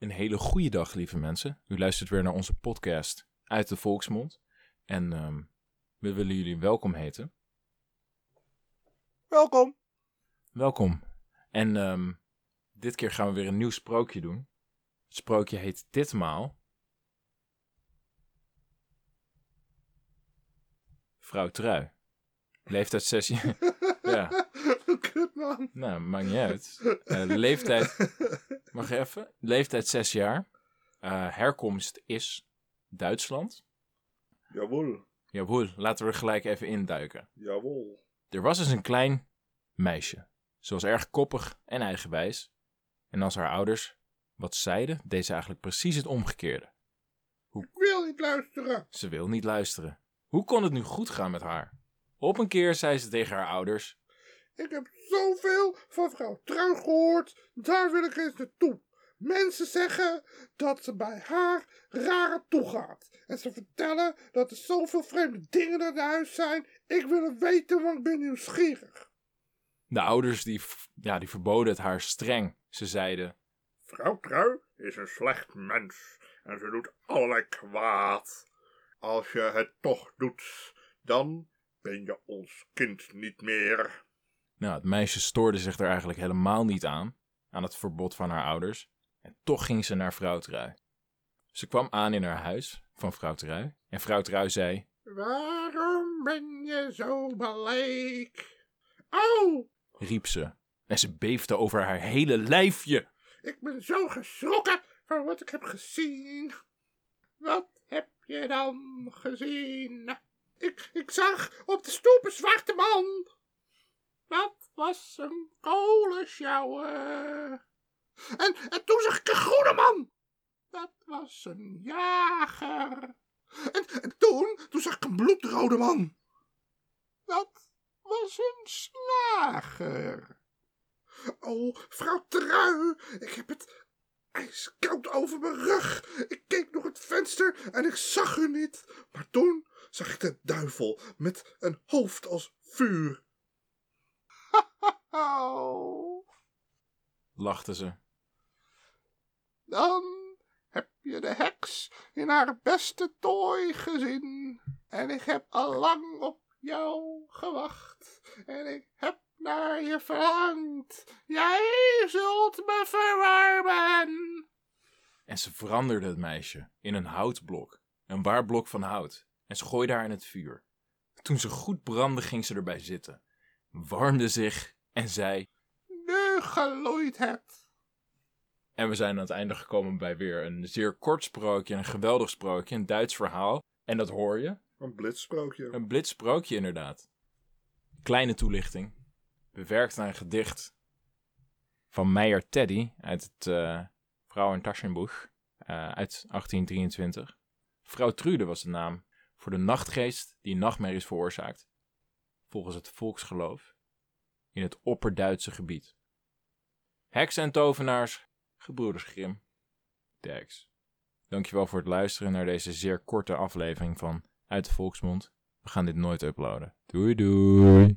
Een hele goede dag, lieve mensen. U luistert weer naar onze podcast uit de volksmond. En ehm, we willen jullie welkom heten. Welkom. Welkom. En ehm, dit keer gaan we weer een nieuw sprookje doen. Het sprookje heet Ditmaal. Vrouw Trui. Leeftijd 6 jaar. ja, Kut man. nou, maakt niet uit. Eh, leeftijd, even? Leeftijd 6 jaar. Eh, herkomst is Duitsland. Jawel. Jawohl, laten we er gelijk even induiken. Jawel. Er was dus een klein meisje. Ze was erg koppig en eigenwijs. En als haar ouders wat zeiden, deed ze eigenlijk precies het omgekeerde. Ik wil niet luisteren. Ze wil niet luisteren. Hoe kon het nu goed gaan met haar? Op een keer zei ze tegen haar ouders: Ik heb zoveel van vrouw Trui gehoord. Daar wil ik eens naartoe. Mensen zeggen dat ze bij haar rare toegaat. En ze vertellen dat er zoveel vreemde dingen in huis zijn. Ik wil het weten, want ik ben nieuwsgierig. De ouders die, ja, die verboden het haar streng. Ze zeiden: Vrouw Trui is een slecht mens en ze doet allerlei kwaad. Als je het toch doet, dan ben je ons kind niet meer. Nou, het meisje stoorde zich er eigenlijk helemaal niet aan, aan het verbod van haar ouders. En toch ging ze naar vrouw Trui. Ze kwam aan in haar huis van vrouw Trui. En vrouw Trui zei: Waarom ben je zo bleek? Oh, riep ze. En ze beefde over haar hele lijfje. ik ben zo geschrokken van wat ik heb gezien. Wat heb je dan gezien? Ik, ik zag op de stoep een zwarte man. Dat was een kolensjouwer. En, en toen zag ik een groene man. Dat was een jager. En, en toen, toen zag ik een bloedrode man. Dat was een slager. Oh, vrouw Trui, ik heb het ijskoud over mijn rug. Ik keek door het venster en ik zag u niet. Maar toen zag ik de duivel met een hoofd als vuur. Oh, lachte ze. dan heb je de heks in haar beste tooi gezien. En ik heb al lang op jou gewacht. En ik heb naar je verlangd. Jij zult me verwarmen. En ze veranderde het meisje in een houtblok. Een waar blok van hout. En ze gooide haar in het vuur. Toen ze goed brandde, ging ze erbij zitten. Warmde zich en zei. Nu geloeid hebt. En we zijn aan het einde gekomen bij weer een zeer kort sprookje. Een geweldig sprookje. Een Duits verhaal. En dat hoor je. Een blitsprookje. Een blitsprookje inderdaad. Kleine toelichting. Bewerkt naar een gedicht van Meijer Teddy uit het uh, Vrouw en Taschenbuch uh, uit 1823. Vrouw Trude was de naam voor de nachtgeest die nachtmerries veroorzaakt. Volgens het volksgeloof in het opperduitse gebied. Heksen en tovenaars, gebroeders Grim, de heks. Dankjewel voor het luisteren naar deze zeer korte aflevering van Uit de Volksmond. We gaan dit nooit uploaden. Doei doei!